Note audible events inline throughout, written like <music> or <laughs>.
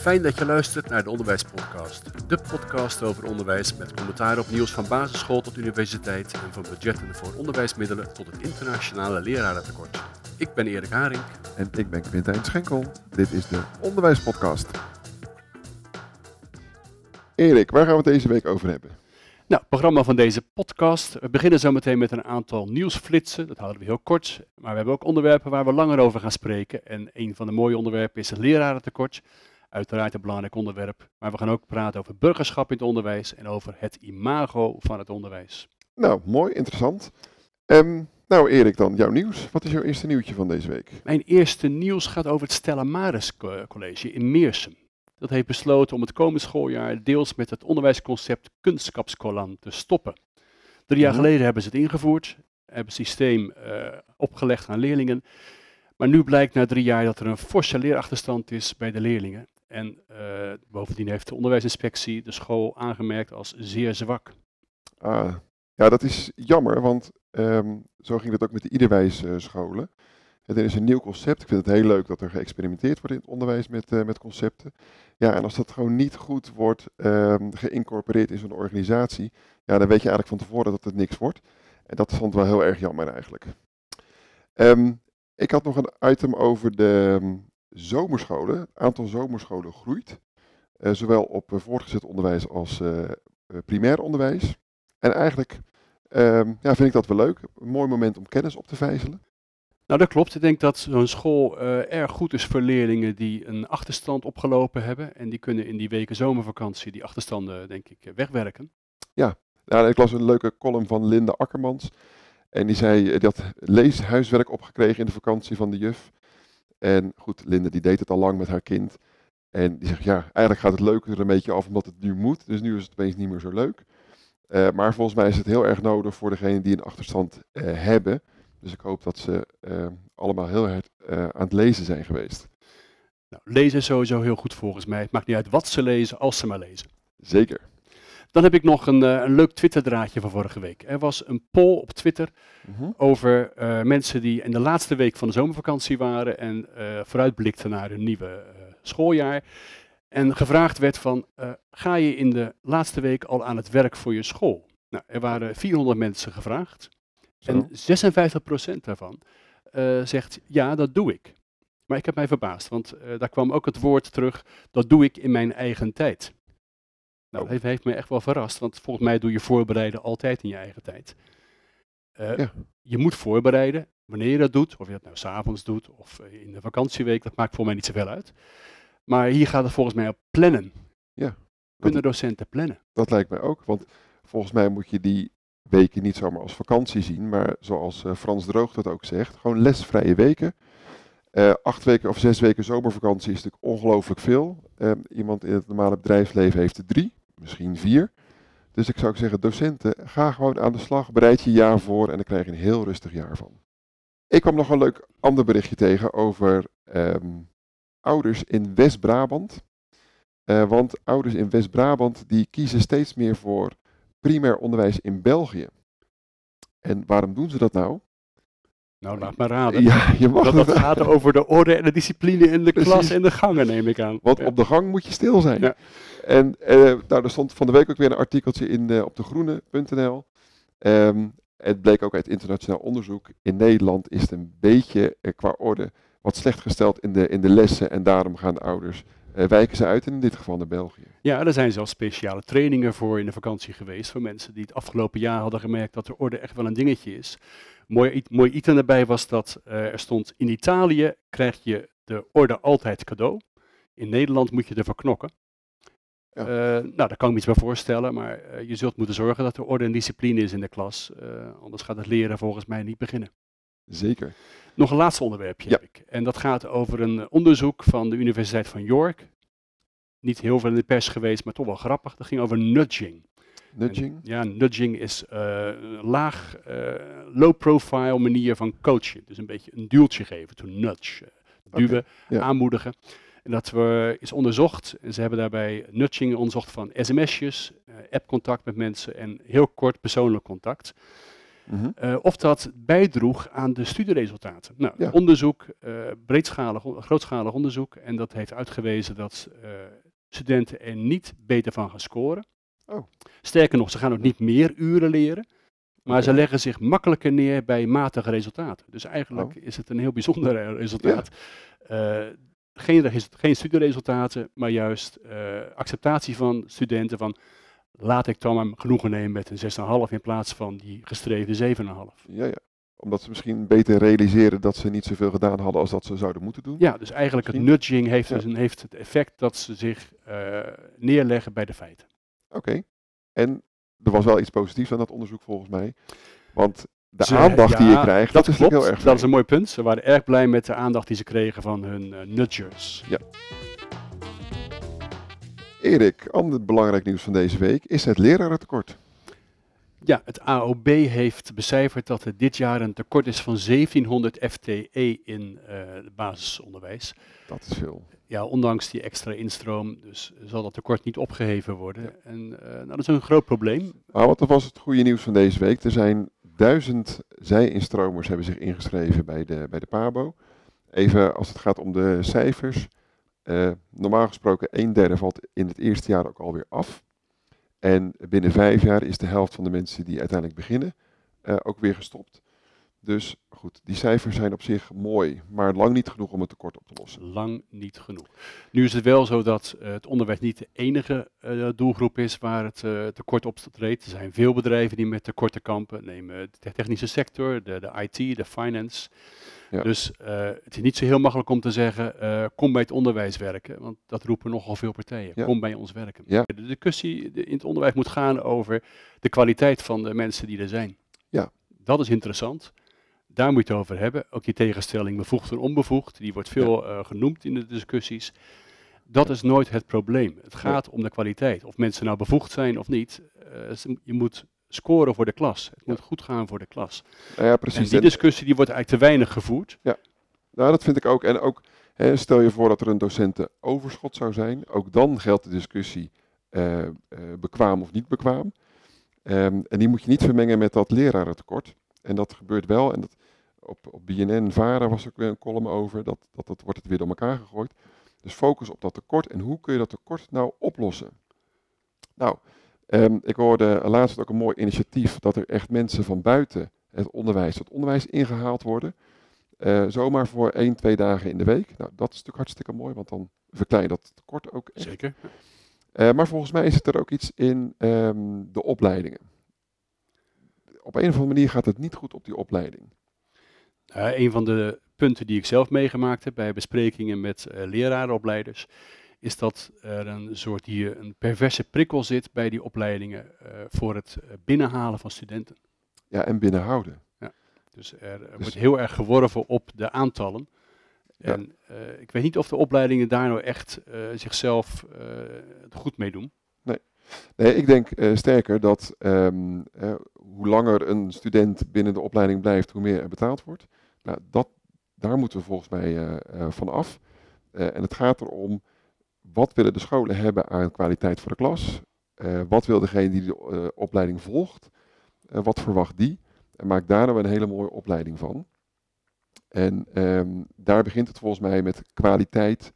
Fijn dat je luistert naar de Onderwijspodcast. De podcast over onderwijs met commentaar op nieuws van basisschool tot universiteit en van budgetten voor onderwijsmiddelen tot het internationale lerarentekort. Ik ben Erik Haring. En ik ben Quintijn Schenkel. Dit is de Onderwijspodcast. Erik, waar gaan we het deze week over hebben? Nou, het programma van deze podcast. We beginnen zo meteen met een aantal nieuwsflitsen. Dat houden we heel kort. Maar we hebben ook onderwerpen waar we langer over gaan spreken. En een van de mooie onderwerpen is het lerarentekort. Uiteraard een belangrijk onderwerp. Maar we gaan ook praten over burgerschap in het onderwijs en over het imago van het onderwijs. Nou, mooi, interessant. Um, nou, Erik, dan jouw nieuws. Wat is jouw eerste nieuwtje van deze week? Mijn eerste nieuws gaat over het Stella Maris College in Meersum. Dat heeft besloten om het komende schooljaar deels met het onderwijsconcept Kunstkapskolan te stoppen. Drie jaar mhm. geleden hebben ze het ingevoerd, hebben het systeem uh, opgelegd aan leerlingen. Maar nu blijkt na drie jaar dat er een forse leerachterstand is bij de leerlingen. En uh, bovendien heeft de onderwijsinspectie de school aangemerkt als zeer zwak. Ah, ja, dat is jammer, want um, zo ging het ook met de Iederwijs uh, scholen. Er is een nieuw concept. Ik vind het heel leuk dat er geëxperimenteerd wordt in het onderwijs met, uh, met concepten. Ja, en als dat gewoon niet goed wordt um, geïncorporeerd in zo'n organisatie, ja, dan weet je eigenlijk van tevoren dat het niks wordt. En dat vond wel heel erg jammer eigenlijk. Um, ik had nog een item over de zomerscholen. Het aantal zomerscholen groeit. Uh, zowel op uh, voortgezet onderwijs als uh, primair onderwijs. En eigenlijk um, ja, vind ik dat wel leuk. Een mooi moment om kennis op te vijzelen. Nou, dat klopt. Ik denk dat zo'n school erg goed is voor leerlingen die een achterstand opgelopen hebben. En die kunnen in die weken zomervakantie die achterstanden, denk ik, wegwerken. Ja, nou, ik las een leuke column van Linde Akkermans. En die zei, die had leeshuiswerk opgekregen in de vakantie van de juf. En goed, Linde die deed het al lang met haar kind. En die zegt, ja, eigenlijk gaat het leuke er een beetje af omdat het nu moet. Dus nu is het opeens niet meer zo leuk. Uh, maar volgens mij is het heel erg nodig voor degenen die een achterstand uh, hebben. Dus ik hoop dat ze uh, allemaal heel hard aan het lezen zijn geweest. Nou, lezen is sowieso heel goed volgens mij. Het maakt niet uit wat ze lezen, als ze maar lezen. Zeker. Dan heb ik nog een, uh, een leuk Twitter-draadje van vorige week. Er was een poll op Twitter mhm. over uh, mensen die in de laatste week van de zomervakantie waren en uh, vooruitblikten naar hun nieuwe schooljaar. En gevraagd werd van, ga je in de laatste week al aan het werk voor je school? Nou, er waren 400 mensen gevraagd. Zo. En 56% daarvan zegt, ja, dat doe ik. Maar ik heb mij verbaasd, want daar kwam ook het woord terug, dat doe ik in mijn eigen tijd. Nou, dat heeft, heeft, me echt wel verrast, want volgens mij doe je voorbereiden altijd in je eigen tijd. Uh, ja. Je moet voorbereiden, wanneer je dat doet, of je dat nou s'avonds doet of eh, in de vakantieweek, dat maakt voor mij niet zoveel uit. Maar hier gaat het volgens mij op plannen. Ja. Kunnen docenten plannen? Dat lijkt mij ook, want volgens mij moet je die weken niet zomaar als vakantie zien, maar zoals uh, Frans Droog dat ook zegt, gewoon lesvrije weken. Uh, acht weken of zes weken zomervakantie is natuurlijk ongelooflijk veel. Uh, iemand in het normale bedrijfsleven heeft er drie misschien vier. Dus ik zou zeggen, docenten, ga gewoon aan de slag, bereid je jaar voor en dan krijg je een heel rustig jaar van. Ik kwam nog een leuk ander berichtje tegen over um, ouders in West-Brabant. Uh, want ouders in West-Brabant die kiezen steeds meer voor primair onderwijs in België. En waarom doen ze dat nou? Nou, laat maar raden. Ja, je mag dat, dat gaat over de orde en de discipline in de klas en de gangen, neem ik aan. Want op de gang moet je stil zijn. Ja. En uh, nou, er stond van de week ook weer een artikeltje in uh, op degroene.nl. Um, ehm, het bleek ook uit internationaal onderzoek. In Nederland is het een beetje uh, qua orde wat slecht gesteld in de, in de lessen. En daarom gaan de ouders wijken ze uit, in dit geval naar België. Ja, er zijn zelfs speciale trainingen voor in de vakantie geweest. Voor mensen die het afgelopen jaar hadden gemerkt dat de orde echt wel een dingetje is. Mooi, mooi item erbij was dat er stond: in Italië krijg je de orde altijd cadeau. In Nederland moet je ervoor knokken. Ja. Uh, nou, daar kan ik me iets bij voorstellen, maar je zult moeten zorgen dat er orde en discipline is in de klas. Anders gaat het leren volgens mij niet beginnen. Zeker. Nog een laatste onderwerpje ja. heb ik. En dat gaat over een onderzoek van de Universiteit van York. Niet heel veel in de pers geweest, maar toch wel grappig. Dat ging over nudging. Nudging? En, ja, nudging is een laag, low-profile manier van coachen. Dus een beetje een duwtje geven, to nudge. duwen, okay. ja. aanmoedigen. En dat we, is onderzocht, en ze hebben daarbij nudging onderzocht van sms'jes, uh, appcontact met mensen en heel kort persoonlijk contact. Eh, of dat bijdroeg aan de studieresultaten. Nou, Ja. onderzoek, eh, breedschalig, grootschalig onderzoek, en dat heeft uitgewezen dat eh, studenten er niet beter van gaan scoren. Oh. Sterker nog, ze gaan ook niet meer uren leren, maar ze leggen zich makkelijker neer bij matige resultaten. Dus eigenlijk Oh. is het een heel bijzonder resultaat. Geen, geen studieresultaten, maar juist acceptatie van studenten van laat ik dan maar genoegen nemen met een 6,5 in plaats van die gestreefde 7,5. Ja, ja. Omdat ze misschien beter realiseren dat ze niet zoveel gedaan hadden als dat ze zouden moeten doen. Ja, dus eigenlijk het nudging heeft, Ja. dus een, heeft het effect dat ze zich eh, neerleggen bij de feiten. Oké. En er was wel iets positiefs aan dat onderzoek volgens mij. Want de Ze- aandacht die je ja, krijgt, dat dat, is klopt. heel erg dat is een mooi punt. Ze waren erg blij met de aandacht die ze kregen van hun eh, nudgers. Erik, ander belangrijk nieuws van deze week is het lerarentekort. Ja, het AOB heeft becijferd dat er dit jaar een tekort is van 1700 FTE in eh, het basisonderwijs. Dat is veel. Ja, ondanks die extra instroom, dus zal dat tekort niet opgeheven worden. En eh, nou, dat is een groot probleem. Maar wat was het goede nieuws van deze week? Er zijn duizend zij-instromers hebben zich ingeschreven bij de, bij de PABO. Even als het gaat om de cijfers. Eh, normaal gesproken een derde valt in het eerste jaar ook alweer af. En binnen vijf jaar is de helft van de mensen die uiteindelijk beginnen eh, ook weer gestopt. Dus goed, die cijfers zijn op zich mooi, maar lang niet genoeg om het tekort op te lossen. Lang niet genoeg. Nu is het wel zo dat eh, het onderwijs niet de enige doelgroep is waar het tekort op treedt. Er zijn veel bedrijven die met tekorten kampen. Neem eh, de technische sector, de, de IT, de finance. Ja. Dus eh, het is niet zo heel makkelijk om te zeggen, eh, kom bij het onderwijs werken. Want dat roepen nogal veel partijen. Ja. Kom bij ons werken. Ja. De discussie in het onderwijs moet gaan over de kwaliteit van de mensen die er zijn. Ja. Dat is interessant. Daar moet je het over hebben. Ook die tegenstelling bevoegd en onbevoegd, die wordt veel eh, genoemd in de discussies. Dat is nooit het probleem. Het gaat om de kwaliteit. Of mensen nou bevoegd zijn of niet. je moet scoren voor de klas. Het moet goed gaan voor de klas. Nou ja, En precies. die En- discussie die wordt eigenlijk te weinig gevoerd. Nou, dat vind ik ook. En ook, hè, stel je voor dat er een docentenoverschot zou zijn. Ook dan geldt de discussie eh, eh, bekwaam of niet bekwaam. Ehm, en die moet je niet vermengen met dat lerarentekort. En dat gebeurt wel. En dat, op, op BNN, VARA was ook weer een column over. Dat, dat, dat wordt het weer door elkaar gegooid. Dus focus op dat tekort. En hoe kun je dat tekort nou oplossen? Nou, ehm, ik hoorde laatst ook een mooi initiatief dat er echt mensen van buiten het onderwijs, het onderwijs ingehaald worden. Eh, zomaar voor één, twee dagen in de week. Nou, dat is natuurlijk hartstikke mooi, want dan verklein je dat tekort ook echt. Zeker. Eh, maar volgens mij zit er ook iets in ehm, de opleidingen. Op een of andere manier gaat het niet goed op die opleiding. Uh, een van de punten die ik zelf meegemaakt heb bij besprekingen met lerarenopleiders, is dat er een soort hier een perverse prikkel zit bij die opleidingen uh, voor het binnenhalen van studenten. Ja, en binnenhouden. Dus er, er wordt heel erg geworven op de aantallen. Ja. En uh, ik weet niet of de opleidingen daar nou echt uh, zichzelf uh, goed mee doen. Nee, nee ik denk sterker dat um, hoe langer een student binnen de opleiding blijft, hoe meer er betaald wordt. Nou, dat, daar moeten we volgens mij van af. en het gaat erom, wat willen de scholen hebben aan kwaliteit voor de klas? wat wil degene die de opleiding volgt? wat verwacht die? En maak daar nou een hele mooie opleiding van. En um, daar begint het volgens mij met kwaliteit.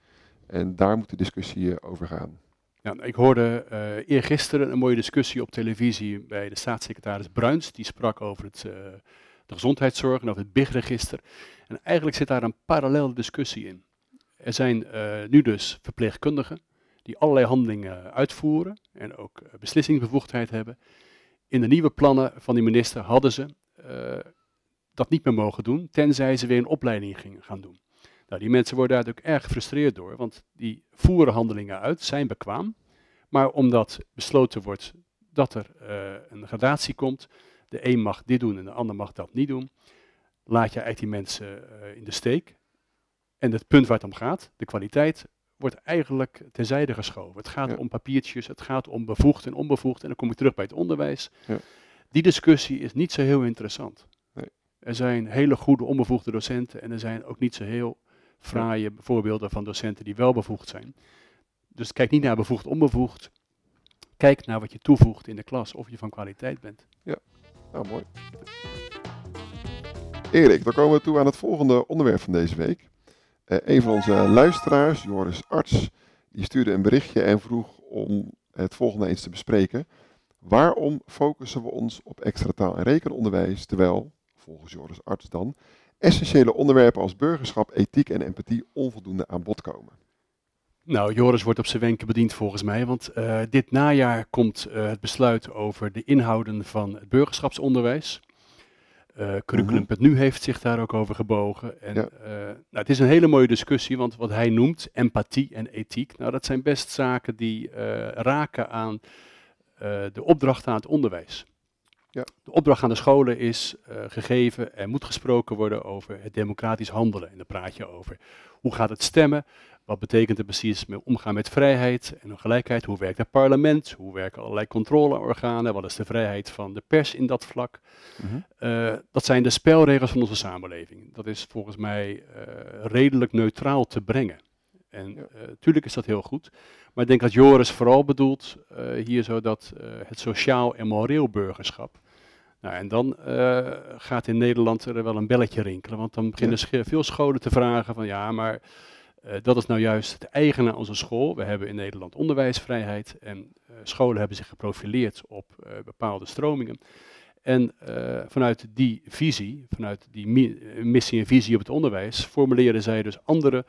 En daar moet de discussie over gaan. Ja, ik hoorde uh, eergisteren een mooie discussie op televisie bij de staatssecretaris Bruins. Die sprak over het, uh, de gezondheidszorg en over het BIG-register. En eigenlijk zit daar een parallele discussie in. Er zijn uh, nu dus verpleegkundigen die allerlei handelingen uitvoeren en ook beslissingsbevoegdheid hebben. In de nieuwe plannen van die minister hadden ze uh, dat niet meer mogen doen, tenzij ze weer een opleiding gingen gaan doen. Nou, die mensen worden daar natuurlijk erg gefrustreerd door, want die voeren handelingen uit, zijn bekwaam, maar omdat besloten wordt dat er een gradatie komt, de een mag dit doen en de ander mag dat niet doen, laat je eigenlijk die mensen in de steek. En het punt waar het om gaat, de kwaliteit, wordt eigenlijk terzijde geschoven. Het gaat Ja. om papiertjes, het gaat om bevoegd en onbevoegd, en dan kom ik terug bij het onderwijs. Ja. Die discussie is niet zo heel interessant. Nee. Er zijn hele goede onbevoegde docenten en er zijn ook niet zo heel fraaie voorbeelden van docenten die wel bevoegd zijn. Dus kijk niet naar bevoegd, onbevoegd. Kijk naar wat je toevoegt in de klas, of je van kwaliteit bent. Nou, mooi. Erik, dan komen we toe aan het volgende onderwerp van deze week. Uh, een van onze luisteraars, Joris Arts, die stuurde een berichtje en vroeg om het volgende eens te bespreken. Waarom focussen we ons op extra taal- en rekenonderwijs, terwijl, volgens Joris Arts dan, essentiële onderwerpen als burgerschap, ethiek en empathie onvoldoende aan bod komen? Nou, Joris wordt op zijn wenken bediend volgens mij, want uh, dit najaar komt uh, het besluit over de inhouden van het burgerschapsonderwijs. Uh, Curriculum.nu mm heeft zich daar ook over gebogen. En, ja. nou, het is een hele mooie discussie, want wat hij noemt empathie en ethiek, nou, dat zijn best zaken die raken aan de opdracht aan het onderwijs. Ja. De opdracht aan de scholen is gegeven, er moet gesproken worden over het democratisch handelen. En daar praat je over hoe gaat het stemmen, wat betekent het precies met omgaan met vrijheid en gelijkheid? Hoe werkt het parlement? Hoe werken allerlei controleorganen? Wat is de vrijheid van de pers in dat vlak? Mhm. Eh, dat zijn de spelregels van onze samenleving. Dat is volgens mij uh, redelijk neutraal te brengen. En natuurlijk eh, is dat heel goed. Maar ik denk dat Joris vooral bedoelt hier zo dat het sociaal en moreel burgerschap. Nou, en dan gaat in Nederland er wel een belletje rinkelen. Want dan beginnen ja. veel scholen te vragen van ja, maar uh, dat is nou juist het eigen aan onze school. We hebben in Nederland onderwijsvrijheid en uh, scholen hebben zich geprofileerd op bepaalde stromingen. En vanuit die visie, vanuit die mi missie en visie op het onderwijs, formuleren zij dus andere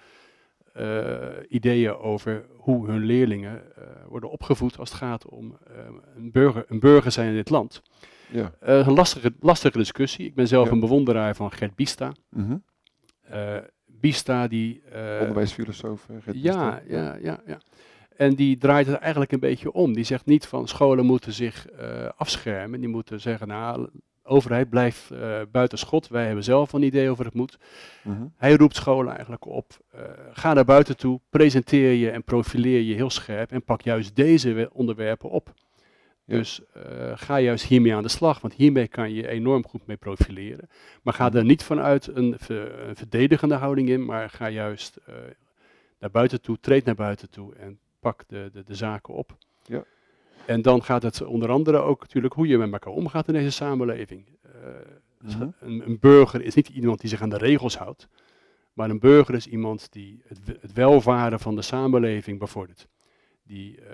ideeën over hoe hun leerlingen worden opgevoed als het gaat om een, burger, een burger zijn in dit land. Ja. een lastige, lastige discussie. Ik ben zelf ja. een bewonderaar van Gert Bista. Mm -hmm. Bista die... Uh, Onderwijsfilosoof. Ja, ja, ja, ja. En die draait het eigenlijk een beetje om. Die zegt niet van scholen moeten zich uh, afschermen. Die moeten zeggen, nou, overheid blijft uh, buiten schot. Wij hebben zelf een idee over het moet. Uh -huh. Hij roept scholen eigenlijk op. Uh, ga naar buiten toe, presenteer je en profileer je heel scherp en pak juist deze onderwerpen op. Dus uh, ga juist hiermee aan de slag, want hiermee kan je enorm goed mee profileren. Maar ga er niet vanuit een, ver, een verdedigende houding in, maar ga juist uh, naar buiten toe, treed naar buiten toe en pak de, de, de zaken op. Ja. En dan gaat het onder andere ook natuurlijk hoe je met elkaar omgaat in deze samenleving. Uh, mm -hmm. een, een, burger is niet iemand die zich aan de regels houdt, maar een burger is iemand die het, het welvaren van de samenleving bevordert die uh,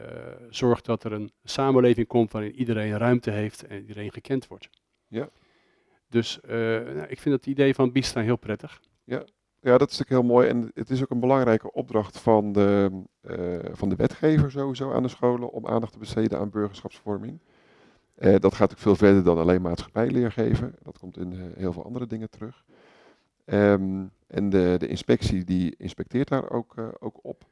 zorgt dat er een samenleving komt waarin iedereen ruimte heeft en iedereen gekend wordt. Ja. Dus uh, nou, ik vind het idee van Bista heel prettig. Ja. ja, dat is natuurlijk heel mooi. En het is ook een belangrijke opdracht van de, uh, van de wetgever sowieso aan de scholen om aandacht te besteden aan burgerschapsvorming. dat gaat ook veel verder dan alleen maatschappijleer geven. Dat komt in heel veel andere dingen terug. Um, en de, de inspectie die inspecteert daar ook, ook op.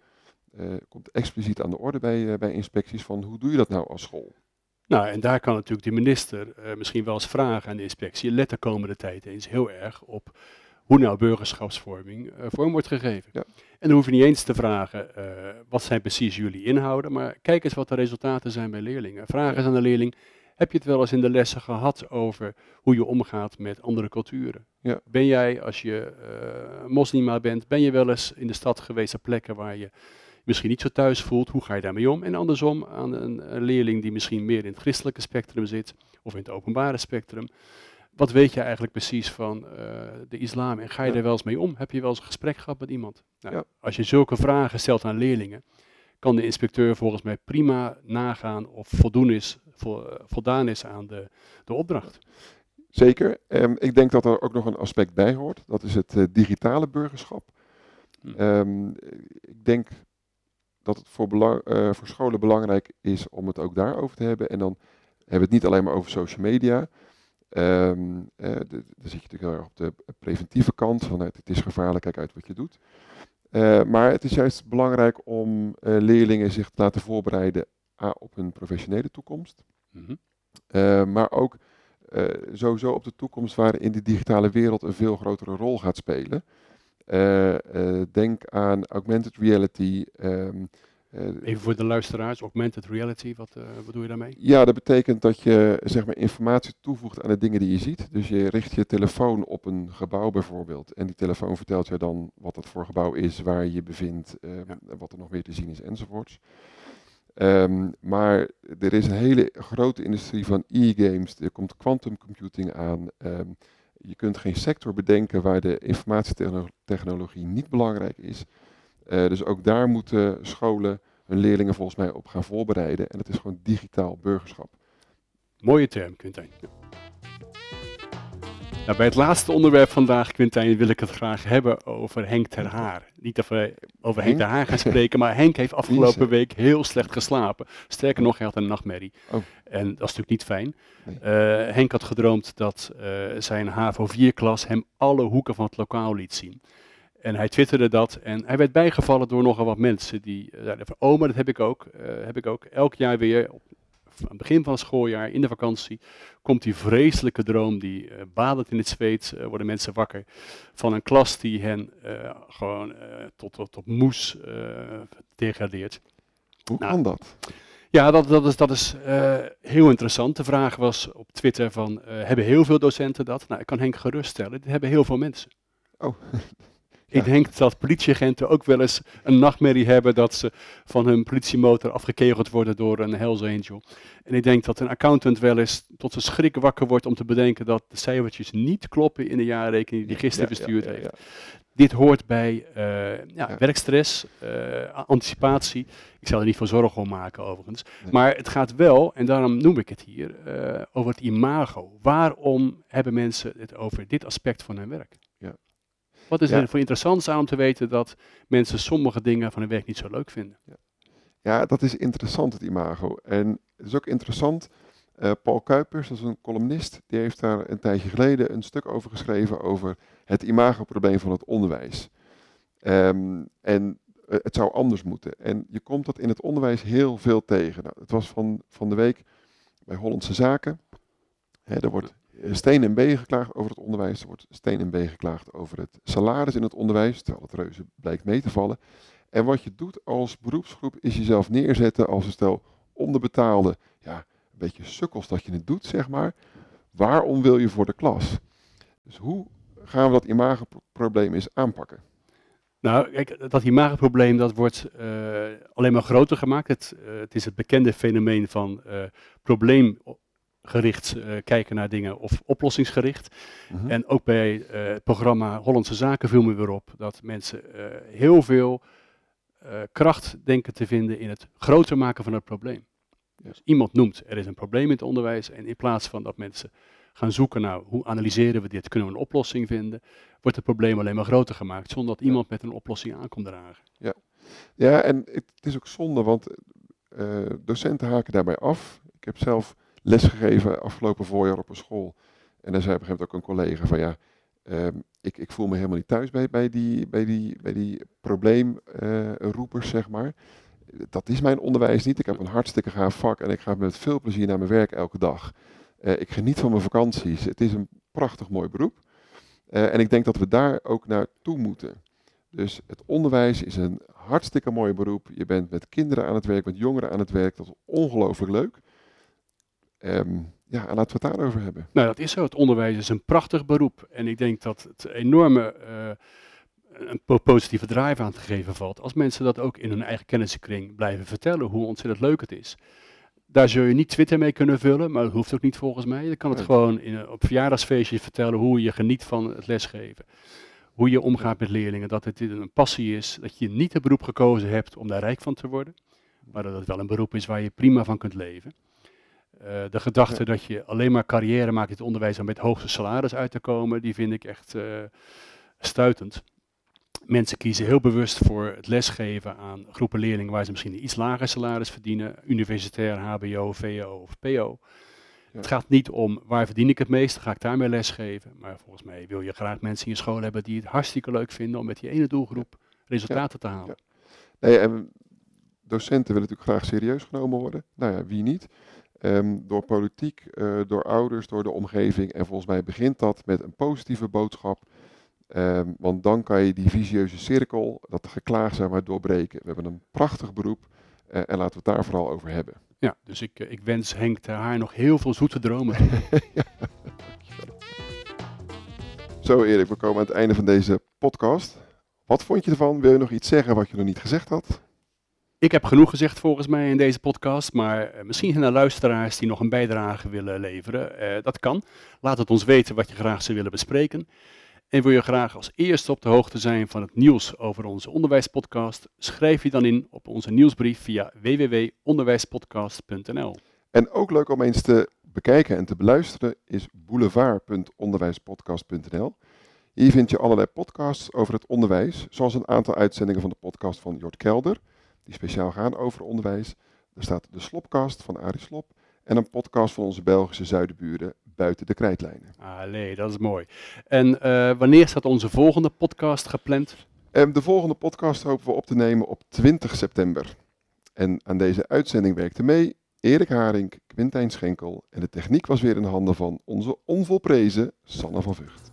Uh, komt expliciet aan de orde bij, uh, bij inspecties van hoe doe je dat nou als school? Nou, en daar kan natuurlijk de minister uh, misschien wel eens vragen aan de inspectie. Let de komende tijd eens heel erg op hoe nou burgerschapsvorming vorm wordt gegeven. Ja. En dan hoef je niet eens te vragen, wat zijn precies jullie inhouden, maar kijk eens wat de resultaten zijn bij leerlingen. Vraag eens aan de leerling, heb je het wel eens in de lessen gehad over hoe je omgaat met andere culturen? Ja. Ben jij, als je moslima bent, ben je wel eens in de stad geweest op plekken waar je misschien niet zo thuis voelt, hoe ga je daarmee om? En andersom aan een, leerling die misschien meer in het christelijke spectrum zit, of in het openbare spectrum. Wat weet je eigenlijk precies van uh, de islam en ga je ja. er wel eens mee om? Heb je wel eens een gesprek gehad met iemand? Nou, ja. Als je zulke vragen stelt aan leerlingen, kan de inspecteur volgens mij prima nagaan of voldoen is, vo, voldaan is aan de, de opdracht. Zeker. Um, ik denk dat er ook nog een aspect bij hoort. Dat is het uh, digitale burgerschap. Hm. Um, ik denk dat het voor, belang, uh, voor scholen belangrijk is om het ook daarover te hebben. En dan hebben we het niet alleen maar over social media. Um, uh, de, dan zit je natuurlijk heel erg op de preventieve kant, van het, is gevaarlijk, kijk uit wat je doet. Uh, maar het is juist belangrijk om leerlingen zich te laten voorbereiden op hun professionele toekomst. Mm -hmm. maar ook sowieso op de toekomst waarin de digitale wereld een veel grotere rol gaat spelen. Uh, uh, denk aan augmented reality. Um, Even voor de luisteraars, augmented reality, wat bedoel je daarmee? Ja, dat betekent dat je zeg maar, informatie toevoegt aan de dingen die je ziet. Dus je richt je telefoon op een gebouw bijvoorbeeld. En die telefoon vertelt je dan wat het voor gebouw is, waar je je bevindt, ja. wat er nog meer te zien is enzovoorts. Um, maar er is een hele grote industrie van e-games. Er komt quantum computing aan. Um, Je kunt geen sector bedenken waar de informatietechnologie niet belangrijk is. Uh, dus ook daar moeten scholen hun leerlingen volgens mij op gaan voorbereiden. En het is gewoon digitaal burgerschap. Mooie term, Quintijn. Ja. Nou, bij het laatste onderwerp vandaag, Quintijn, wil ik het graag hebben over Henk ter Haar. Niet dat we over Henk, ter Haar gaan spreken, maar Henk heeft afgelopen week heel slecht geslapen. Sterker nog, hij had een nachtmerrie. Oh. En dat is natuurlijk niet fijn. Uh, Henk had gedroomd dat uh, zijn HAVO 4-klas hem alle hoeken van het lokaal liet zien. En hij twitterde dat en hij werd bijgevallen door nogal wat mensen die zeiden van, oh, maar dat heb ik ook. heb ik ook elk jaar weer, aan het begin van het schooljaar, in de vakantie, komt die vreselijke droom, die uh, badend in het zweet, uh, worden mensen wakker, van een klas die hen uh, gewoon tot, tot, tot moes degradeert. Hoe nou, kan dat? Ja, dat, dat is, dat is heel interessant. De vraag was op Twitter van, hebben heel veel docenten dat? Nou, ik kan Henk geruststellen, dit hebben heel veel mensen. Oh, Ik denk dat politieagenten ook wel eens een nachtmerrie hebben dat ze van hun politiemotor afgekegeld worden door een Hells Angel. En ik denk dat een accountant wel eens tot zijn schrik wakker wordt om te bedenken dat de cijfertjes niet kloppen in de jaarrekening die gisteren bestuurd heeft. Dit hoort bij uh, ja, werkstress, uh, anticipatie. Ik zal er niet voor zorgen om maken overigens. Maar het gaat wel, en daarom noem ik het hier, uh, over het imago. Waarom hebben mensen het over dit aspect van hun werk? Wat is er voor interessant aan om te weten dat mensen sommige dingen van hun werk niet zo leuk vinden? Ja, ja dat is interessant, het imago. En het is ook interessant, uh, Paul Kuipers, dat is een columnist, die heeft daar een tijdje geleden een stuk over geschreven over het imagoprobleem van het onderwijs. Um, en uh, het zou anders moeten. En je komt dat in het onderwijs heel veel tegen. Nou, het was van, van de week bij Hollandse Zaken. Hè, er wordt eh, steen en B geklaagd over het onderwijs. Er wordt steen en B geklaagd over het salaris in het onderwijs, terwijl het reuze blijkt mee te vallen. En wat je doet als beroepsgroep is jezelf neerzetten als een stel onderbetaalde, ja, een beetje sukkels dat je het doet, zeg maar. Waarom wil je voor de klas? Dus hoe gaan we dat imageprobleem eens aanpakken? Nou, kijk, dat imageprobleem dat wordt uh, alleen maar groter gemaakt. Het, uh, het, is het bekende fenomeen van probleem gericht uh, kijken naar dingen of oplossingsgericht. Mhm. En ook bij uh, het programma Hollandse Zaken viel me weer op dat mensen uh, heel veel kracht denken te vinden in het groter maken van het probleem. Dus iemand noemt er is een probleem in het onderwijs en in plaats van dat mensen gaan zoeken naar hoe analyseren we dit, kunnen we een oplossing vinden, wordt het probleem alleen maar groter gemaakt zonder dat iemand met een oplossing aankomt dragen. Ja, ja en het is ook zonde, want docenten haken daarbij af. Ik heb zelf lesgegeven afgelopen voorjaar op een school. En daar zei op een gegeven moment ook een collega van ja, ehm, ik, ik voel me helemaal niet thuis bij, bij die, bij die, bij die probleemroepers, zeg maar. Dat is mijn onderwijs niet. Ik heb een hartstikke gaaf vak en ik ga met veel plezier naar mijn werk elke dag. Uh, ik geniet van mijn vakanties. Het is een prachtig mooi beroep. Uh, en ik denk dat we daar ook naartoe moeten. Dus het onderwijs is een hartstikke mooi beroep. Je bent met kinderen aan het werk, met jongeren aan het werk. Dat is ongelooflijk leuk. Um, ja, en laten we het daarover hebben. Nou, dat is zo. Het onderwijs is een prachtig beroep. En ik denk dat het enorme uh, een positieve drive aan te geven valt. Als mensen dat ook in hun eigen kenniskring blijven vertellen, hoe ontzettend leuk het is. Daar zul je niet Twitter mee kunnen vullen, maar dat hoeft ook niet volgens mij. Je kan het gewoon in, op verjaardagsfeestjes vertellen hoe je geniet van het lesgeven. Hoe je omgaat met leerlingen, dat het een passie is, dat je niet het beroep gekozen hebt om daar rijk van te worden, maar dat het wel een beroep is waar je prima van kunt leven. Uh, de gedachte dat je alleen maar carrière maakt in het onderwijs om met het hoogste salaris uit te komen, die vind ik echt uh, stuitend. Mensen kiezen heel bewust voor het lesgeven aan groepen leerlingen waar ze misschien een iets lager salaris verdienen, universitair, HBO, VO of PO. Ja. Het gaat niet om waar verdien ik het meest, ga ik daarmee lesgeven. Maar volgens mij wil je graag mensen in je school hebben die het hartstikke leuk vinden om met die ene doelgroep resultaten ja. te halen. Nee, en docenten willen natuurlijk graag serieus genomen worden. Nou ja, wie niet? Um, door politiek, uh, door ouders, door de omgeving. En volgens mij begint dat met een positieve boodschap. Um, want dan kan je die visieuze cirkel, dat geklaag zeg maar, doorbreken. We hebben een prachtig beroep uh, en laten we het daar vooral over hebben. Ja, dus ik, ik wens Henk ter Haar nog heel veel zoete dromen. <laughs> ja, Zo Erik, we komen aan het einde van deze podcast. Wat vond je ervan? Wil je nog iets zeggen wat je nog niet gezegd had? Ik heb genoeg gezegd volgens mij in deze podcast, maar uh, misschien zijn er luisteraars die nog een bijdrage willen leveren. Uh, dat kan. Laat het ons weten wat je graag zou willen bespreken. En wil je graag als eerste op de hoogte zijn van het nieuws over onze onderwijspodcast? Schrijf je dan in op onze nieuwsbrief via www.onderwijspodcast.nl. En ook leuk om eens te bekijken en te beluisteren is boulevard.onderwijspodcast.nl. Hier vind je allerlei podcasts over het onderwijs, zoals een aantal uitzendingen van de podcast van Jort Kelder, die speciaal gaan over onderwijs. Er staat de Slopcast van Arie Slop en een podcast van onze Belgische zuidenburen buiten de krijtlijnen. Allee, dat is mooi. En uh, wanneer staat onze volgende podcast gepland? Um, de volgende podcast hopen we op te nemen op 20 september. En aan deze uitzending werkte mee Erik Haring, Quintijn Schenkel en de techniek was weer in handen van onze onvolprezen Sanne van Vught.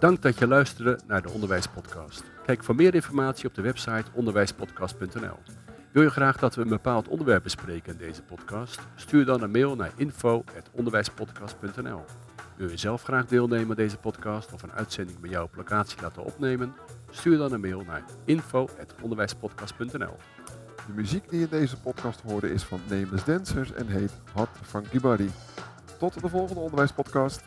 Dank dat je luisterde naar de Onderwijspodcast. Kijk voor meer informatie op de website onderwijspodcast.nl. Wil je graag dat we een bepaald onderwerp bespreken in deze podcast? Stuur dan een mail naar info.onderwijspodcast.nl. Wil je zelf graag deelnemen aan deze podcast of een uitzending bij jou op locatie laten opnemen? Stuur dan een mail naar info.onderwijspodcast.nl. De muziek die in deze podcast hoorde is van Nameless Dancers en heet Hot Funky Body. Tot de volgende onderwijspodcast.